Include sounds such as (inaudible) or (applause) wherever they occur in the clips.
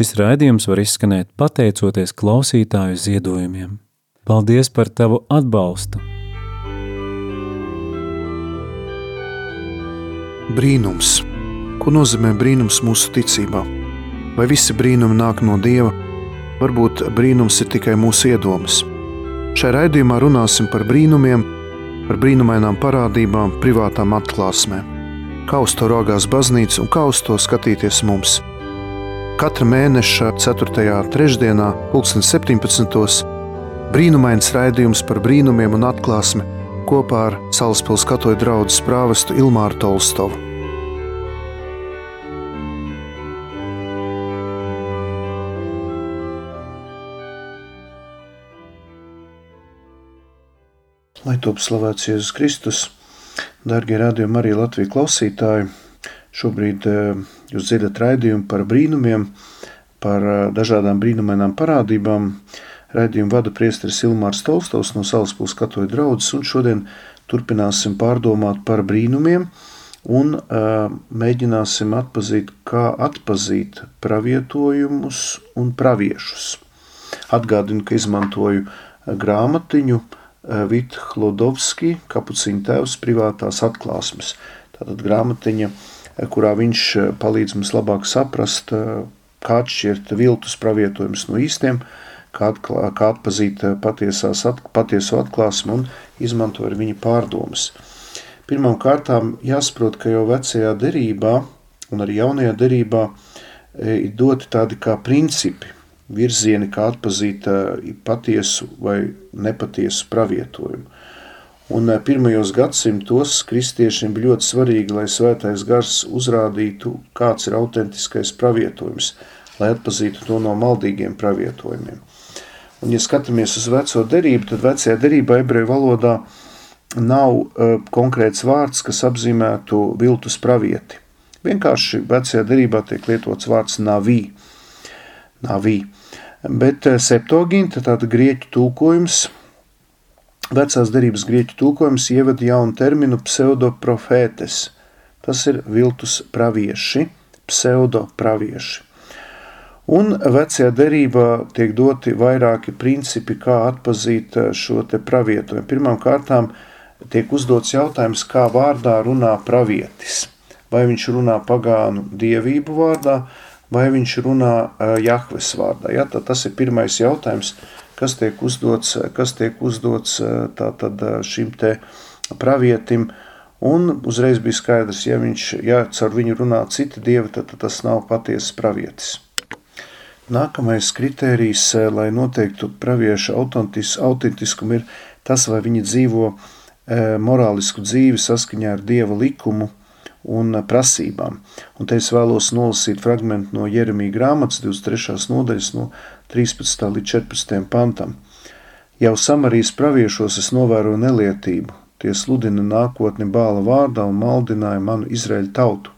Šis raidījums var izskanēt pateicoties klausītāju ziedojumiem. Paldies par tavu atbalstu! Brīnums. Ko nozīmē brīnums mūsu ticībā? Vai visi brīnumi nāk no Dieva? Varbūt brīnums ir tikai mūsu iedomas. Šajā raidījumā runāsim par brīnumiem, par brīnumainām parādībām, privātām atklāsmēm. Kā uz to raugās baznīca un kā uz to skatīties mums – Katra mēneša 4. trešdienā, 2017. brīnumains raidījums par brīnumiem un atklāsmi kopā ar Salaspils katoļu draugu prāvestu Ilmāru Tolstovu. Lai top slavēts Jēzus Kristus, darbie radījumi arī Latvijas klausītāji! Šobrīd eh, jūs dzirdat raidījumu par brīnumiem, par eh, dažādām brīnumainām parādībām. Raidījumu vada priesteris Ilmārs Tolstovs no Salaspils katoļu draudzes, un šodien turpināsim pārdomāt par brīnumiem un uh, mēģināsim atpazīt, kā atpazīt pravietojumus un praviešus. Atgādinu, ka izmantoju grāmatiņu Vita Hlodovski, kapuciņu tēvs privātās atklāsmes. Tātad grāmatiņa uh, kurā viņš eh, palīdz mums labāk saprast, eh, kā atšķirt viltus pravietojumus no īstiem, kā, atklā, kā atpazīt eh, patiesās, at, patieso atklāsmu un izmantot viņa pārdomas. Pirmām kārtām jāsaprot, ka jau vecajā derībā un arī jaunajā derībā ir doti tādi kā principi, virzieni, kā atpazīt patiesu vai nepatiesu pravietojumu. Un eh, pirmajos gadsimtos kristiešiem bija ļoti svarīgi, lai svētais gars uzrādītu, kāds ir autentiskais pravietojums, lai atpazītu to no maldīgiem pravietojumiem. Un, ja skatāmies uz veco derību, tad vecajā derībā ebreju valodā nav uh, konkrēts vārds, kas apzīmētu viltus pravieti. Vienkārši vecajā derībā tiek lietots vārds navī. navī. Bet uh, septoginta, tāda grieķu tulkojums, Vecās derības grieķu tulkojums ievada jaunu terminu pseidoprofētes. Tas ir viltus pravieši, pseidopravieši. Un vecajā derībā tiek doti vairāki principi, kā atpazīt šo te pravietojumu. Pirmām kārtām tiek uzdots jautājums, kā vārdā runā pravietis. Vai viņš runā pagānu dievību vārdā, vai viņš runā Jahves vārdā. Ja, tas ir pirmais jautājums, kas tiek uzdots, kas tiek uzdots tātad šim te pravietim, un uzreiz bija skaidrs, ja viņš, ja caur viņu runā citi dievi, tad, tad tas nav patiesas pravietis. Nākamais kritērijs, lai noteiktu pravieša autentis, autentiskumu, ir tas, vai viņi dzīvo morālisku dzīvi saskaņā ar dieva likumu un prasībām. Un te es vēlos nolasīt fragment no Jeremija grāmatas 23. nodaļas no 13. līdz 14. pantam. Jau Samarijas praviešos es novēroju nelietību, tie sludina nākotni bāla vārdā un maldināja manu Izraēļu tautu.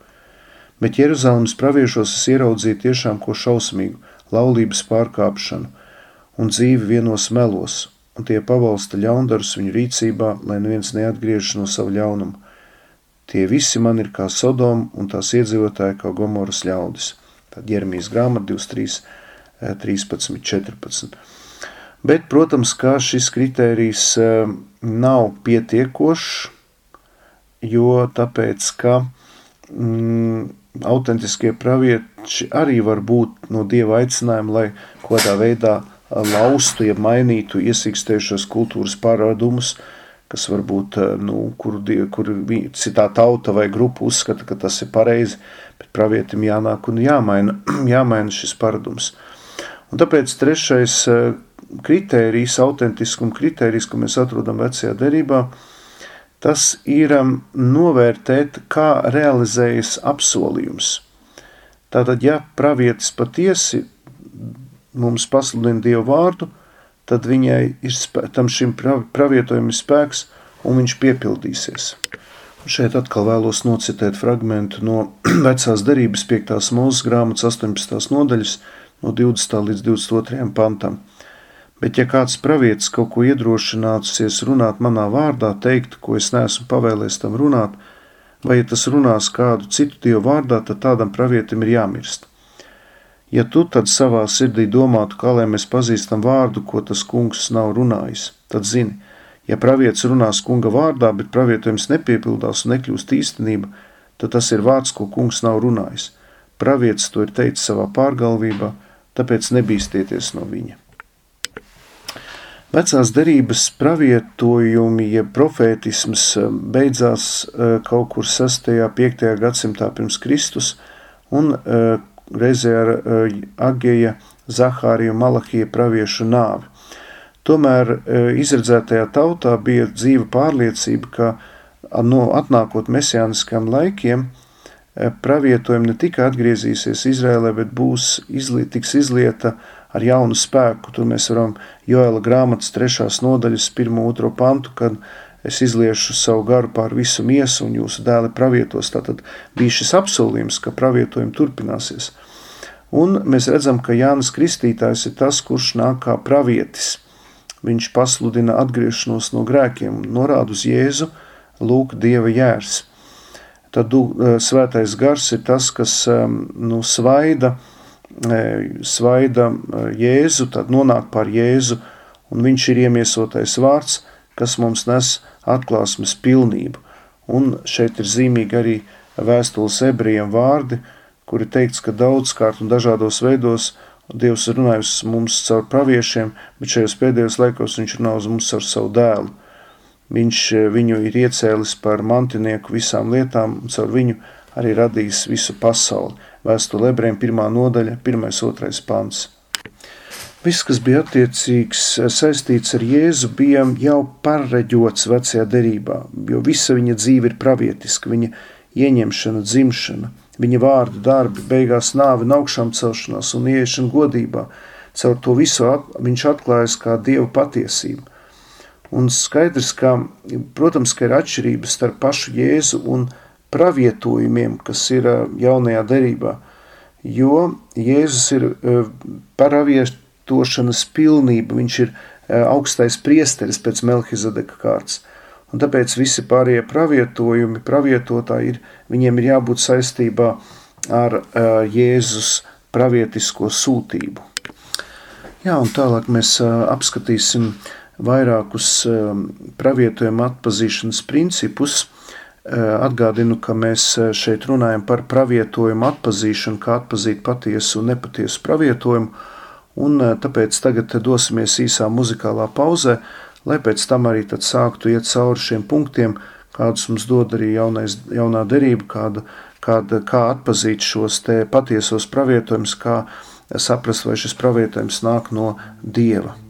Bet Jeruzalemes praviešos es ieraudzīju tiešām ko šausmīgu, laulības pārkāpšanu un dzīvi vienos melos, un tie pavalsta ļaundarus viņu rīcībā, lai neviens neatgriežas no sava ļaunuma. Tie visi man ir kā Sodoma un tās iedzīvotāji kā Gomoras ļaudis. Tad Jeremijas grāmata 23 13, 14. Bet, protams, kā šis kritērijs eh, nav pietiekošs, jo tāpēc, ka mm, autentiskie pravieši arī var būt no Dieva aicinājuma, lai kādā veidā laustu, ja mainītu iesīkstējušos kultūras pārādumus, kas varbūt, eh, nu, kur, kur citā tauta vai grupa uzskata, ka tas ir pareizi, bet pravietim jānāk un jāmaina, (clears throat) jāmaina šis paradums. Un tāpēc trešais eh, kritērijs, autentiskuma kritērijs, ko mēs atrodam vecajā derībā, tas ir um, novērtēt, kā realizējas apsolījums. Tātad, ja pravietis patiesi mums pasludina Dievu vārdu, tad viņai ir tam šim pravietojumam spēks un viņš piepildīsies. Un šeit atkal vēlos nocitēt fragmentu no (clears throat) vecās derības 5. mūzes grāmatas 18. nodaļas, no 20. līdz 22. pantam. Bet, ja kāds pravietis kaut ko iedrošināsies runāt manā vārdā, teikt, ko es neesmu pavēlējis tam runāt, vai ja tas runās kādu citu dievu vārdā, tad tādam pravietim ir jāmirst. Ja tu tad savā sirdī domātu, kā lai mēs pazīstam vārdu, ko tas kungs nav runājis, tad zini, ja pravietis runās kunga vārdā, bet pravietojums nepiepildās un nekļūst īstenība, tad tas ir vārds, ko kungs nav runājis. Pravietis to ir teicis savā pārgalvībā, tāpēc nebīsties no viņa. Vecās derības pravietojumi, jeb profētisms eh, beidzās eh, kaut kur 6. un 5. gadsimtā pirms Kristus, un eh, reizē ar uh, Ageja, Zahāriju, Malahija praviešu nāvi. Tomēr uh, izredzētajā tautā bija dzīva pārliecība, ka no atnākot mesijāniskām laikiem, uh, pravietojumi ne tikai atgriezīsies Izrēlē, bet būs izli, tiks izlieta ar jaunu spēku. Tur mēs varam Joela grāmatas trešās nodaļas pirmo otro pantu, kad es izliešu savu garu pār visu miesu un jūsu dēli pravietos. Tātad bija šis apsolījums, ka pravietojumi turpināsies. Un mēs redzam, ka Jānis Kristītājs ir tas, kurš nāk kā pravietis. Viņš pasludina atgriešanos no grēkiem, norāda uz Jēzu, lūk, Dieva jērs. Tad e, svētais gars ir tas, kas e, nu, svaida, e, svaida Jēzu, tad nonāk pār Jēzu, un viņš ir iemiesotais vārds, kas mums nes atklāsmes pilnību. Un šeit ir zīmīgi arī vēstules ebrejiem vārdi, kur ir teikts, ka daudzkārt un dažādos veidos Dievs ir runājis mums caur praviešiem, bet šajos pēdējos laikos viņš runā uz mums ar savu dēlu. Viņš eh, viņu ir iecēlis par mantinieku visām lietām, un caur viņu arī radījis visu pasauli. Vēstule ebrejiem pirmā nodaļa, pirmais, otrais pants. Viss, kas bija attiecīgs eh, saistīts ar Jēzu, bija jau pareģots vecajā derībā, jo visa viņa dzīve ir pravietiska, viņa ieņemšana, dzimšana – viņa vārdu, darbi, beigās nāve, augšām celšanās un ieiešana godībā. Caur to visu at, viņš atklājas kā Dieva patiesība. Un skaidrs, ka, protams, ka ir atšķirības starp pašu Jēzu un pravietojumiem, kas ir jaunajā derībā, jo Jēzus ir pravietošanas pilnība, viņš ir augstais priesteris pēc Melhizedeka kārtas. Un tāpēc visi pārējie pravietojumi, pravietotāji, ir, viņiem ir jābūt saistībā ar uh, Jēzus pravietisko sūtību. Jā, un tālāk mēs uh, apskatīsim vairākus uh, pravietojumu atpazīšanas principus. Atgādinu, ka mēs šeit runājam par pravietojumu atpazīšanu, kā atpazīt patiesu un nepatiesu pravietojumu, un uh, tāpēc tagad dosimies īsā muzikālā pauzē, lai pēc tam arī sāktu iet cauri šiem punktiem, kādus mums dod arī jaunais, jaunā derība, kāda, kāda, kā atpazīt šos patiesos pravietojumus, kā saprast, vai šis pravietojums nāk no Dieva.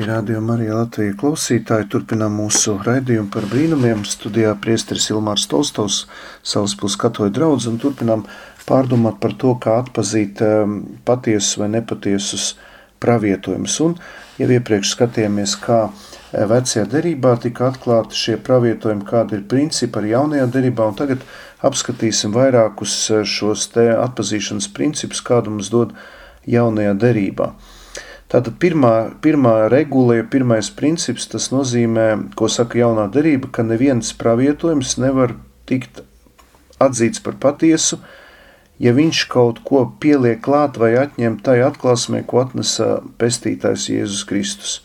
Darbie rādījumi, arī Latvijas klausītāji, turpinām mūsu raidījumu par brīnumiem. Studijā priesteris Ilmārs Tolstovs, Salaspils katoļu draudz, un turpinām pārdomāt par to, kā atpazīt ehm, patiesus vai nepatiesus pravietojumus. Un jau iepriekš skatījāmies, kā eh, vecajā derībā tika atklāti šie pravietojumi, kādi ir principi arī jaunajā derībā, un tagad apskatīsim vairākus eh, šos te atpazīšanas principus, kādu mums dod jaunajā derībā. Tātad pirmā, pirmā regula, ja pirmais princips, tas nozīmē, ko saka jaunā derība, ka neviens pravietojums nevar tikt atzīts par patiesu, ja viņš kaut ko pieliek klāt vai atņem tai atklāsmē, ko atnesa pestītājs Jēzus Kristus.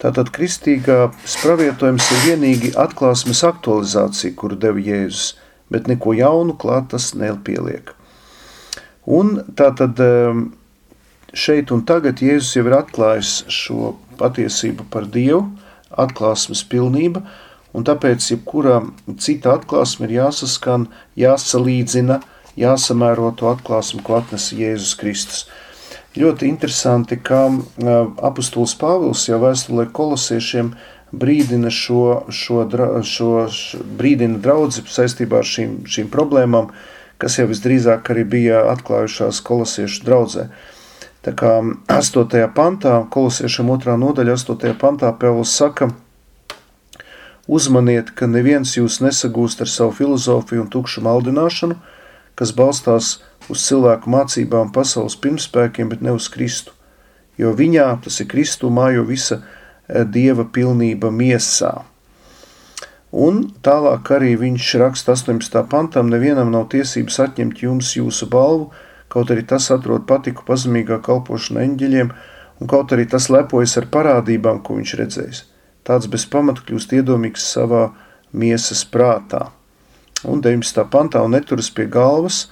Tātad kristīgā pravietojums ir vienīgi atklāsmes aktualizācija, kuru deva Jēzus, bet neko jaunu klāt tas nepieliek. Un tātad šeit un tagad Jēzus jau ir atklājis šo patiesību par Dievu, atklāsmes pilnība, un tāpēc jebkura cita atklāsme ir jāsaskan, jāsalīdzina, jāsamēro to atklāsmu, ko atnesa Jēzus Kristus. Ļoti interesanti, ka apustulis Pāvils jau vēstulē kolosiešiem brīdina šo, šo, šo, šo brīdina draudzi saistībā ar šīm, šīm problēmām, kas jau visdrīzāk arī bija atklājušās kolosiešu draudzē. Tā kā 8. pantā, kolosiešiem 2. nodaļa, 8. pantā Pēlis saka, uzmaniet, ka neviens jūs nesagūst ar savu filozofiju un tukšu maldināšanu, kas balstās uz cilvēku mācībām pasaules pirmspēkiem, bet ne uz Kristu. Jo viņā, tas ir Kristu, mājo visa eh, dieva pilnība miesā. Un tālāk arī viņš raksta 18. pantam, nevienam nav tiesības atņemt jums jūsu balvu, kaut arī tas atrod patiku pazemīgā kalpošana eņģeļiem, un kaut arī tas lepojas ar parādībām, ko viņš redzējis. Tāds bez pamata kļūst iedomīgs savā miesas prātā. Un 19. pantā un neturas pie galvas,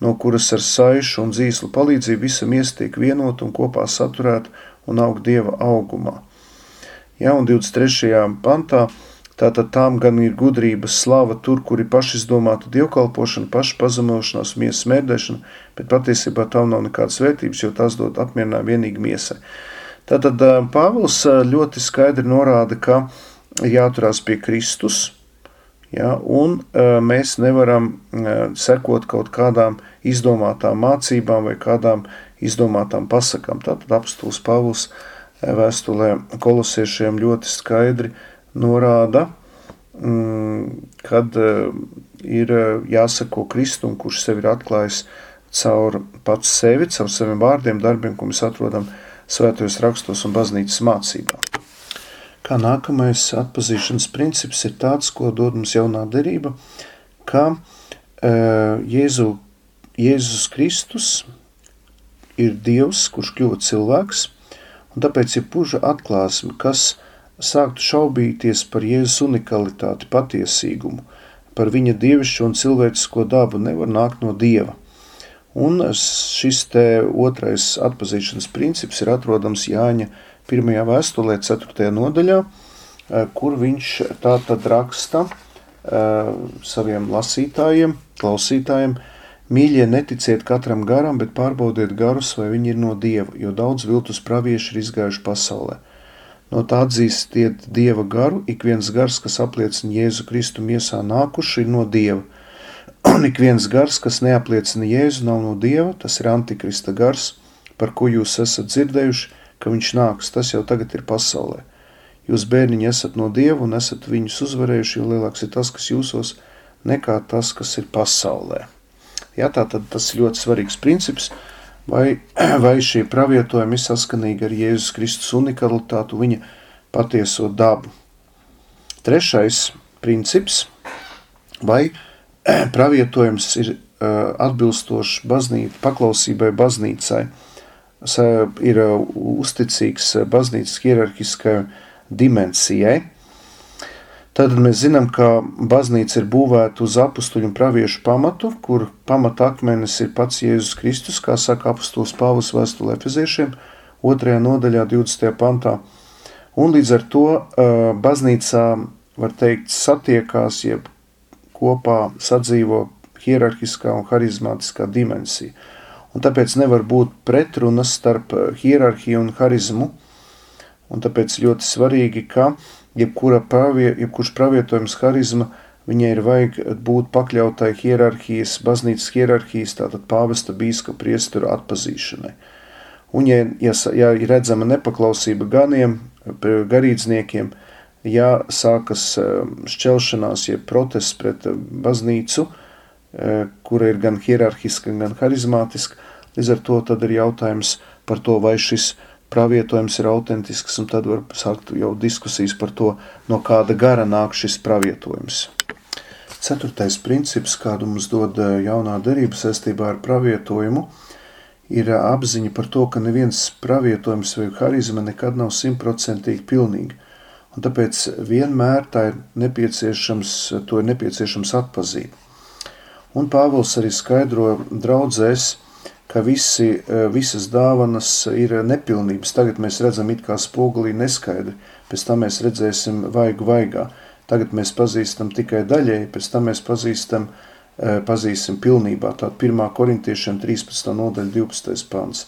no kuras ar saišu un dzīslu palīdzību visa miesa tiek vienota un kopā saturēta un aug dieva augumā. Ja, un 23. pantā Tātad tām gan ir gudrības slava tur, kur ir pašizdomāta dievkalpošana, pašpazemošanās, miesas mēdēšana, bet patiesībā tam nav nekādas vērtības, jo tās dod apmierinājumu vienīgi miesai. Tātad Pāvils ļoti skaidri norāda, ka jāturās pie Kristus, ja, un mēs nevaram sekot kaut kādām izdomātām mācībām vai kādām izdomātām pasakām. Tātad apstults Pāvils vēstulē kolosiešiem ļoti skaidri norāda, mm, kad eh, ir eh, jāsako Kristum, kurš sevi ir atklājis caur pats sevi, caur saviem vārdiem, darbiem, ko mēs atrodam svētajos rakstos un baznīcas mācībā. Kā nākamais atpazīšanas princips ir tāds, ko dod mums jaunā derība, ka uh, Jēzu, Jēzus Kristus ir Dievs, kurš kļuva cilvēks, un tāpēc ir puža atklāsme, kas sāktu šaubīties par Jēzus unikalitāti, patiesīgumu, par viņa dievišķo un cilvēcisko dabu nevar nākt no Dieva. Un šis te otrais atpazīšanas princips ir atrodams Jāņa pirmajā vēstulē, 4. nodaļā, kur viņš tā tad raksta saviem lasītājiem, klausītājiem, Mīļie, neticiet katram garam, bet pārbaudiet garus, vai viņi ir no Dieva, jo daudz viltus pravieši ir izgājuši pasaulē. No tā atzīstiet Dieva garu, ik viens gars, kas apliecina Jēzu Kristu miesā nākuši, ir no Dieva. Un (clears throat) ik viens gars, kas neapliecina Jēzu, nav no Dieva, tas ir antikrista gars, par ko jūs esat dzirdējuši, ka viņš nāks, tas jau tagad ir pasaulē. Jūs bērniņi esat no Dieva un esat viņus uzvarējuši, jo lielāks ir tas, kas jūsos, nekā tas, kas ir pasaulē. Ja, tā tad tas ir ļoti svarīgs princips, vai, (clears throat) vai šie pravietojumi ir saskanīgi ar Jēzus Kristus unikalitātu, viņa patieso dabu. Trešais princips, vai (clears throat) pravietojums ir uh, atbilstošs baznīt, paklausībai baznīcai, ir uh, uzticīgs baznīcas hierarhiskai dimensijai, Tad mēs zinām, ka baznīca ir būvēta uz apstuļu un praviešu pamatu, kur pamata akmenis ir pats Jēzus Kristus, kā saka apustulis Pāvils vēstulē Efeziešiem, 2. nodaļā, 20. pantā. Un līdz ar to baznīcā, var teikt, satiekās, jeb kopā sadzīvo hierarhiskā un harizmātiskā dimensija. Un tāpēc nevar būt pretrunas starp hierarhiju un harizmu, un tāpēc ļoti svarīgi, ka jebkura pravie, jebkurš pravietojums harizma, viņai ir vajag būt pakļautai hierarhijas, baznīcas hierarhijas, tātad pāvesta bīska priesturu atpazīšanai. Un, ja, ja, ja ir redzama nepaklausība ganiem, garīdzniekiem, ja sākas um, šķelšanās, ja protests pret um, baznīcu, uh, kura ir gan hierarhiska, gan harizmātiska, līdz ar to tad ir jautājums par to, vai šis pravietojums ir autentisks, un tad var sākt jau diskusijas par to, no kāda gara nāk šis pravietojums. Ceturtais princips, kādu mums dod eh, jaunā derība saistībā ar pravietojumu, ir eh, apziņa par to, ka neviens pravietojums vai harizma nekad nav simtprocentīgi pilnīgi, un tāpēc vienmēr tā ir nepieciešams, to ir nepieciešams atpazīt. Un Pāvils arī skaidro draudzēs, ka visi, eh, visas dāvanas ir nepilnības. Tagad mēs redzam it kā spogulī neskaidri, pēc tam mēs redzēsim vaigu vaigā. Tagad mēs pazīstam tikai daļēji, pēc tam mēs pazīstam, eh, pazīsim pilnībā. Tātad 1. korintiešiem 13. nodaļa 12. pants.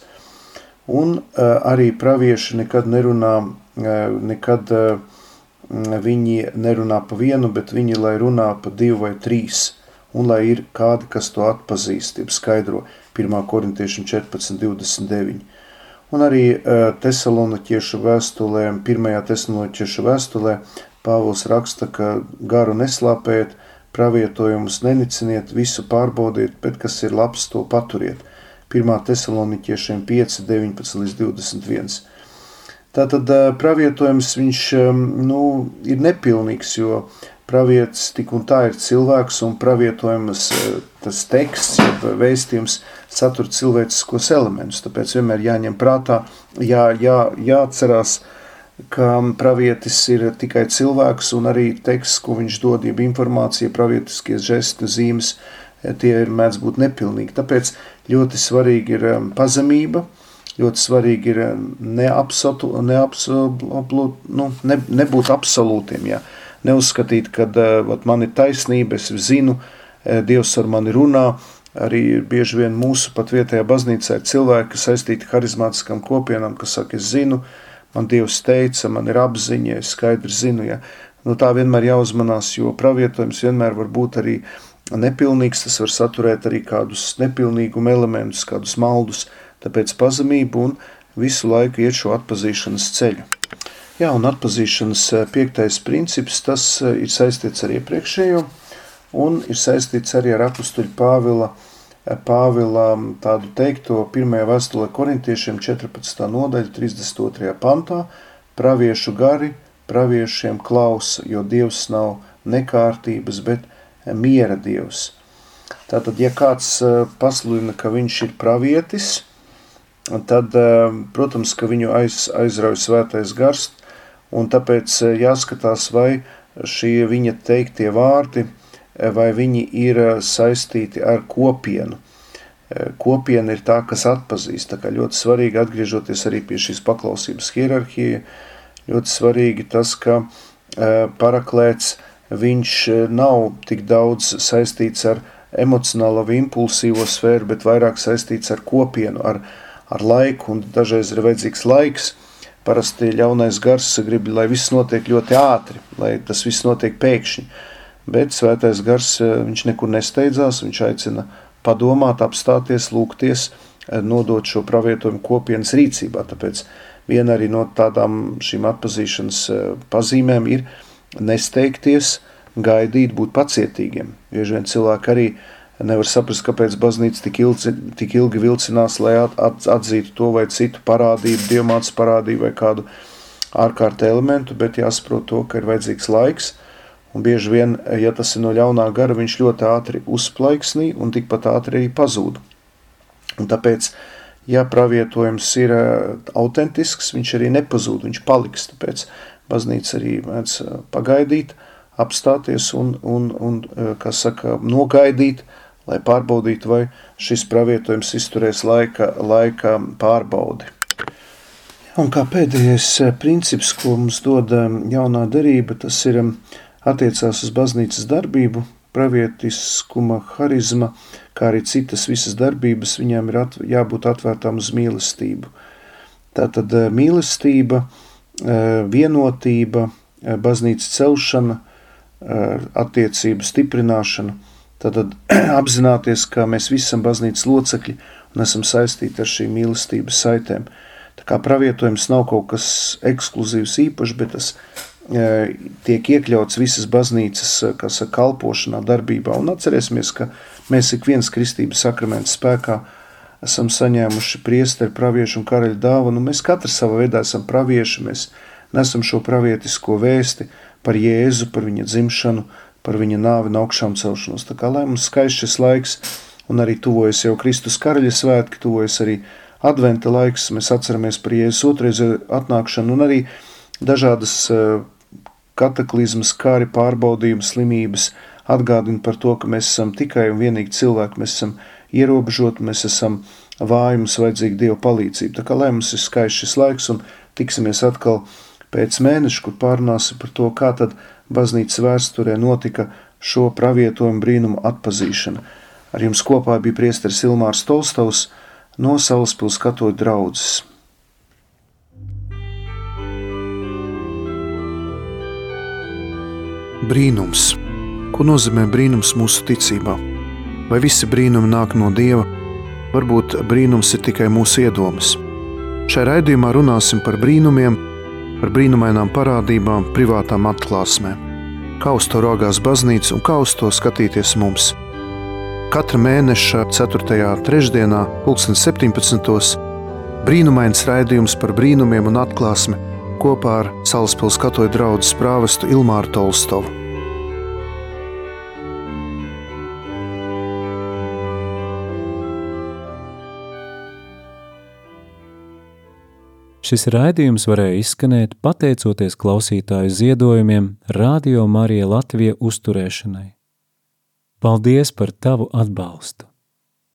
Un eh, arī pravieši nekad nerunā, nekad viņi nerunā pa vienu, bet viņi lai runā pa divu vai trīs, un lai ir kādi, kas to atpazīst, skaidro. 1. korintiešiem 14, 29. Un arī Tesaloniķiešu vēstulē, 1. Tesaloniķiešu vēstulē, Pāvils raksta, ka garu neslāpējiet, pravietojumus neniciniet, visu pārbaudiet, bet kas ir labs, to paturiet. 1. Tesaloniķiešiem 5, 19 līdz 21. Tātad pravietojums viņš nu, ir nepilnīgs, jo pravietis tik un tā ir cilvēks un pravietojumas tas teksts, jeb vēstījums satur cilvēciskos elementus. Tāpēc vienmēr jāņem prātā, jā, jā, jāatcerās, ka pravietis ir tikai cilvēks un arī teksts, ko viņš dod, jeb informācija, pravietiskie žesti, zīmes, tie ir mēdz būt nepilnīgi. Tāpēc ļoti svarīgi ir um, pazemība, ļoti svarīgi ir neapsatu, neapsatu, nu, ne, nebūt absolūtiem, jā. Neuzskatīt, ka uh, man ir taisnība, es zinu, uh, Dievs ar mani runā, Arī bieži vien mūsu pat vietējā baznīcā ir cilvēki, kas saistīti harizmātiskām kopienām, kas saka, es zinu, man Dievs teica, man ir apziņa, es skaidri zinu. Ja. Nu, tā vienmēr jāuzmanās, jo pravietojums vienmēr var būt arī nepilnīgs, tas var saturēt arī kādus nepilnīgumu elementus, kādus maldus, tāpēc pazemību un visu laiku iet šo atpazīšanas ceļu. Jā, un atpazīšanas eh, piektais princips, tas eh, ir saistīts ar iepriekšējo, un ir saistīts arī ar apustuļu Pāvila, Pāvila tādu teikto pirmajā vēstulē korintiešiem 14. nodaļa 32. pantā praviešu gari praviešiem klausa, jo Dievs nav nekārtības, bet miera Dievs. Tātad, ja kāds eh, pasludina, ka viņš ir pravietis, tad, eh, protams, ka viņu aiz, aizrauj svētais gars, un tāpēc eh, jāskatās, vai šie viņa teiktie vārdi vai viņi ir eh, saistīti ar kopienu. Eh, kopiena ir tā, kas atpazīst. Tā kā ļoti svarīgi atgriežoties arī pie šīs paklausības hierarhija, ļoti svarīgi tas, ka eh, paraklēts viņš nav tik daudz saistīts ar emocionālo vai impulsīvo sfēru, bet vairāk saistīts ar kopienu, ar, ar laiku, un dažreiz ir vajadzīgs laiks, parasti ļaunais gars grib, lai viss notiek ļoti ātri, lai tas viss notiek pēkšņi. Bet svētais gars viņš nekur nesteidzās, viņš aicina padomāt, apstāties, lūgties, nodot šo pravietojumu kopienas rīcībā. Tāpēc viena arī no tādām šīm atpazīšanas pazīmēm ir nesteigties, gaidīt, būt pacietīgiem. Bieži vien cilvēki arī nevar saprast, kāpēc baznīca tik ilgi, tik ilgi vilcinās, lai at, at, atzītu to vai citu parādību, diamāts parādību vai kādu ārkārtu elementu, bet jāsaprot to, ka ir vajadzīgs laiks, un bieži vien, ja tas ir no ļaunā gara, viņš ļoti ātri uzplaiksnī un tikpat ātri arī pazūd. Un tāpēc, ja pravietojums ir autentisks, viņš arī nepazūd, viņš paliks, tāpēc baznīca arī mēdz pagaidīt, apstāties un, un, un kā saka, nogaidīt, lai pārbaudītu, vai šis pravietojums izturēs laika, laika pārbaudi. Un kā pēdējais eh, princips, ko mums dod eh, jaunā derība, tas ir eh, attiecās uz baznīcas darbību, pravietiskuma, harizma, kā arī citas visas darbības, viņām ir at, jābūt atvērtām uz mīlestību. Tātad mīlestība, vienotība, baznīcas celšana, attiecību stiprināšana – Tad (clears throat) apzināties, ka mēs visi esam baznīcas locekļi un esam saistīti ar šīm mīlestības saitēm. Tā kā pravietojums nav kaut kas ekskluzīvs īpašs, bet tas e, tiek iekļauts visas baznīcas e, kas, kalpošanā, darbībā. Un atcerēsimies, ka mēs ik viens kristības sakramenta spēkā esam saņēmuši priesteri, praviešu un karaļu dāvanu. Mēs katrs savā veidā esam pravieši, mēs nesam šo pravietisko vēsti par Jēzu, par viņa dzimšanu, par viņa nāvi un augšām celšanos. Tā kā lai mums skaists šis laiks, un arī tuvojas jau Kristus karaļa svētki, tuvojas arī adventa laiks, mēs atceramies par Jēzus otrreiz atnākšanu un arī dažādas eh, kataklizmas, kā arī pārbaudījumas, slimības atgādina par to, ka mēs esam tikai un vienīgi cilvēki, mēs esam ierobežoti, mēs esam vāji, mums vajadzīga Dieva palīdzība. Tā kā lai mums ir skaists šis laiks un tiksimies atkal pēc mēneša, kur pārunāsim par to, kā tad baznīcas vēsturē notika šo pravietojumu brīnumu atpazīšana. Ar jums kopā bija priesteris Ilmārs Tolstovs no Salaspils katoļu draudzes. Brīnums. Ko nozīmē brīnums mūsu ticībā? Vai visi brīnumi nāk no Dieva? Varbūt brīnums ir tikai mūsu iedomas. Šajā raidījumā runāsim par brīnumiem, par brīnumainām parādībām, privātām atklāsmēm. Kā uz to raugās baznīca un kā uz to skatīties mums? Katra mēneša 4. trešdienā, 2017. brīnumains raidījums par brīnumiem un atklāsmi kopā ar Salaspils katoļu draugu prāvestu Ilmāru Tolstovu. Šis raidījums varēja izskanēt pateicoties klausītāju ziedojumiem Radio Marija Latvija uzturēšanai. Paldies par tavu atbalstu!